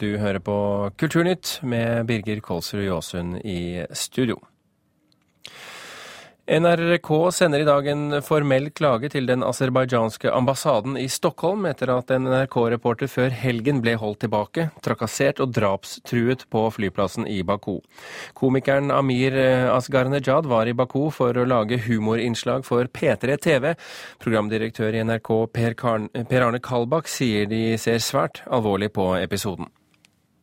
Du hører på Kulturnytt med Birger Kolsrud Jåsund i studio. NRK sender i dag en formell klage til den aserbajdsjanske ambassaden i Stockholm etter at en NRK-reporter før helgen ble holdt tilbake, trakassert og drapstruet på flyplassen i Baku. Komikeren Amir Asgharnejad var i Baku for å lage humorinnslag for P3 TV. Programdirektør i NRK Per, per Arne Kalbakk sier de ser svært alvorlig på episoden.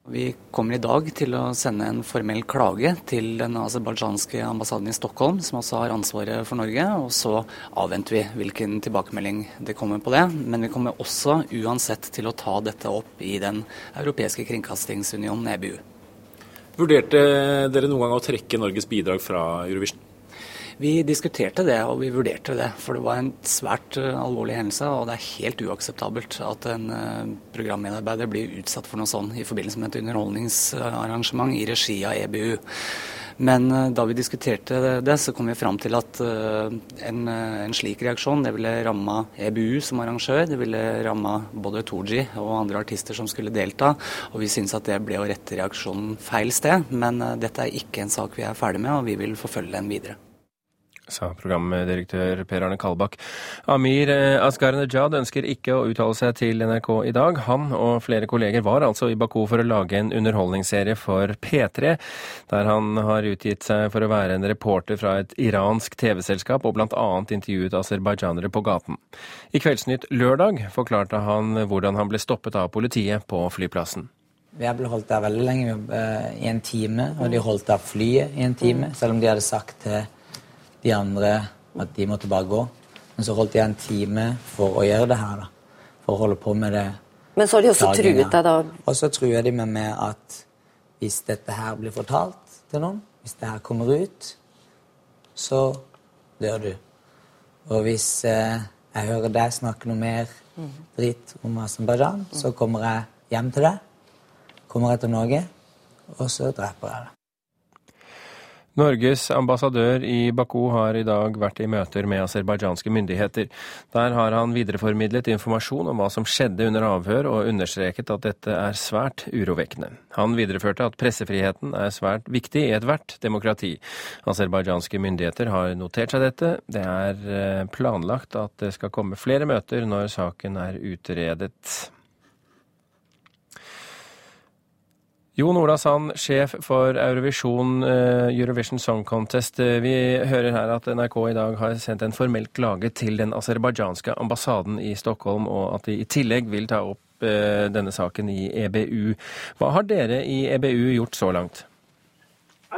Vi kommer i dag til å sende en formell klage til den aserbajdsjanske ambassaden i Stockholm, som også har ansvaret for Norge. Og så avventer vi hvilken tilbakemelding det kommer på det. Men vi kommer også uansett til å ta dette opp i Den europeiske kringkastingsunionen, EBU. Vurderte dere noen gang å trekke Norges bidrag fra Eurovision? Vi diskuterte det og vi vurderte det, for det var en svært uh, alvorlig hendelse. Og det er helt uakseptabelt at en uh, programmedarbeider blir utsatt for noe sånt i forbindelse med et underholdningsarrangement i regi av EBU. Men uh, da vi diskuterte det, så kom vi fram til at en, en, slik reaksjon det ville ramma EBU som arrangør. Det ville ramma både Tooji og andre artister som skulle delta. Og vi syns at det ble å rette reaksjonen feil sted. Men dette er ikke en sak vi er ferdig med, og vi vil forfølge den videre sa programdirektør Per Arne Kalbakk. Amir Asghar Asgharnejad ønsker ikke å uttale seg til NRK i dag. Han og flere kolleger var altså i Baku for å lage en underholdningsserie for P3, der han har utgitt seg for å være en reporter fra et iransk TV-selskap og bl.a. intervjuet aserbajdsjanere på gaten. I Kveldsnytt lørdag forklarte han hvordan han ble stoppet av politiet på flyplassen. Har ble holdt der veldig lenge, eh, i en time, og de holdt der flyet i en time, selv om de hadde sagt til de andre at de måtte bare gå. Men så holdt jeg en time for å gjøre det her, da. For å holde på med det. Men så har de også truet deg, da? Og så truer de meg med at hvis dette her blir fortalt til noen, hvis det her kommer ut, så dør du. Og hvis eh, jeg hører deg snakke noe mer dritt om Aserbajdsjan, så kommer jeg hjem til deg, kommer jeg til Norge, og så dreper jeg deg. Norges ambassadør i Baku har i dag vært i møter med aserbajdsjanske myndigheter. Der har han videreformidlet informasjon om hva som skjedde under avhør, og understreket at dette er svært urovekkende. Han videreførte at pressefriheten er svært viktig i ethvert demokrati. Aserbajdsjanske myndigheter har notert seg dette. Det er eh, planlagt at det skal komme flere møter når saken er utredet. Jon Ola Sand, sjef for Eurovision, uh, Eurovision Song Contest. Eh, vi hører her at NRK i dag har sendt en formell klage til den aserbajdsjanske ambassaden i Stockholm, og at de i tillegg vil ta opp uh, denne saken i EBU. Hva har dere i EBU gjort så langt?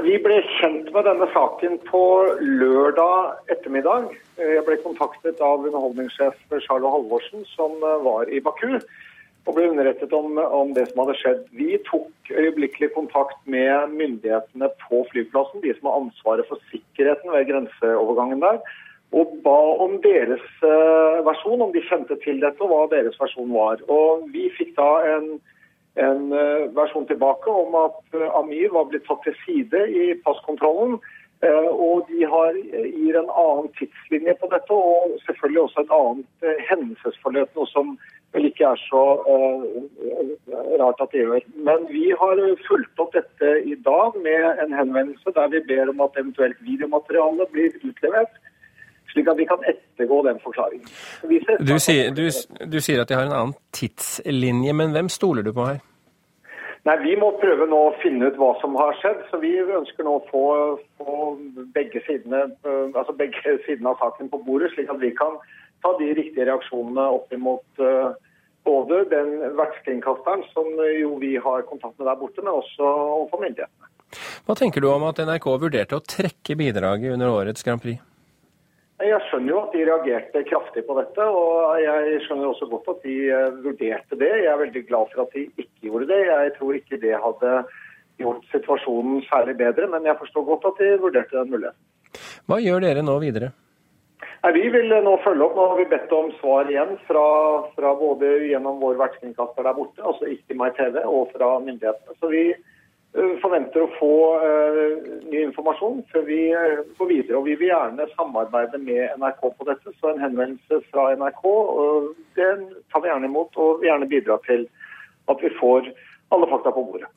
Vi ble kjent med denne saken på lørdag ettermiddag. Jeg ble kontaktet av underholdningssjef Charlo Halvorsen, som var i Baku og ble underrettet om, om, det som hadde skjedd. Vi tok øyeblikkelig kontakt med myndighetene på flyplassen, de som har ansvaret for sikkerheten ved grenseovergangen der, og ba om deres uh, versjon, om de kjente til dette og hva deres versjon var. Og Vi fikk da en, en uh, versjon tilbake om at uh, Amir var blitt tatt til side i passkontrollen. Og de har, gir en annen tidslinje på dette, og selvfølgelig også et annet hendelsesforløp. noe som vel ikke er så uh, rart at de gjør. Men vi har fulgt opp dette i dag med en henvendelse der vi ber om at eventuelt videomateriale blir utlevert. Slik at vi kan ettergå den forklaringen. Du sier, du, du sier at de har en annen tidslinje, men hvem stoler du på her? Nei, Vi må prøve nå å finne ut hva som har skjedd. så Vi ønsker nå å få, få begge, sidene, eh, altså begge sidene av saken på bordet, slik at vi kan ta de riktige reaksjonene opp imot uh, både den vertskringkasteren som jo vi har kontakt med der borte, men også overfor myndighetene. Hva tenker du om at NRK vurderte å trekke bidraget under årets Grand Prix? Jeg skjønner jo at de reagerte kraftig på dette, og jeg skjønner også godt at de eh, vurderte det. Jeg er veldig glad for at de ikke gjorde det. Jeg tror ikke det hadde gjort situasjonen særlig bedre, men jeg forstår godt at de vurderte den muligheten. Hva gjør dere nå videre? Nei, Vi vil nå følge opp. Nå har vi bedt om svar igjen fra, fra både gjennom vår vertskringkaster der borte, altså ikke meg TV, og fra myndighetene. Så vi uh, forventer å få uh, ny informasjon før vi uh, går videre. Og vi vil gjerne samarbeide med NRK på dette. Så en henvendelse fra NRK det tar vi gjerne imot, og gjerne bidra til at vi får alle fakta på bordet.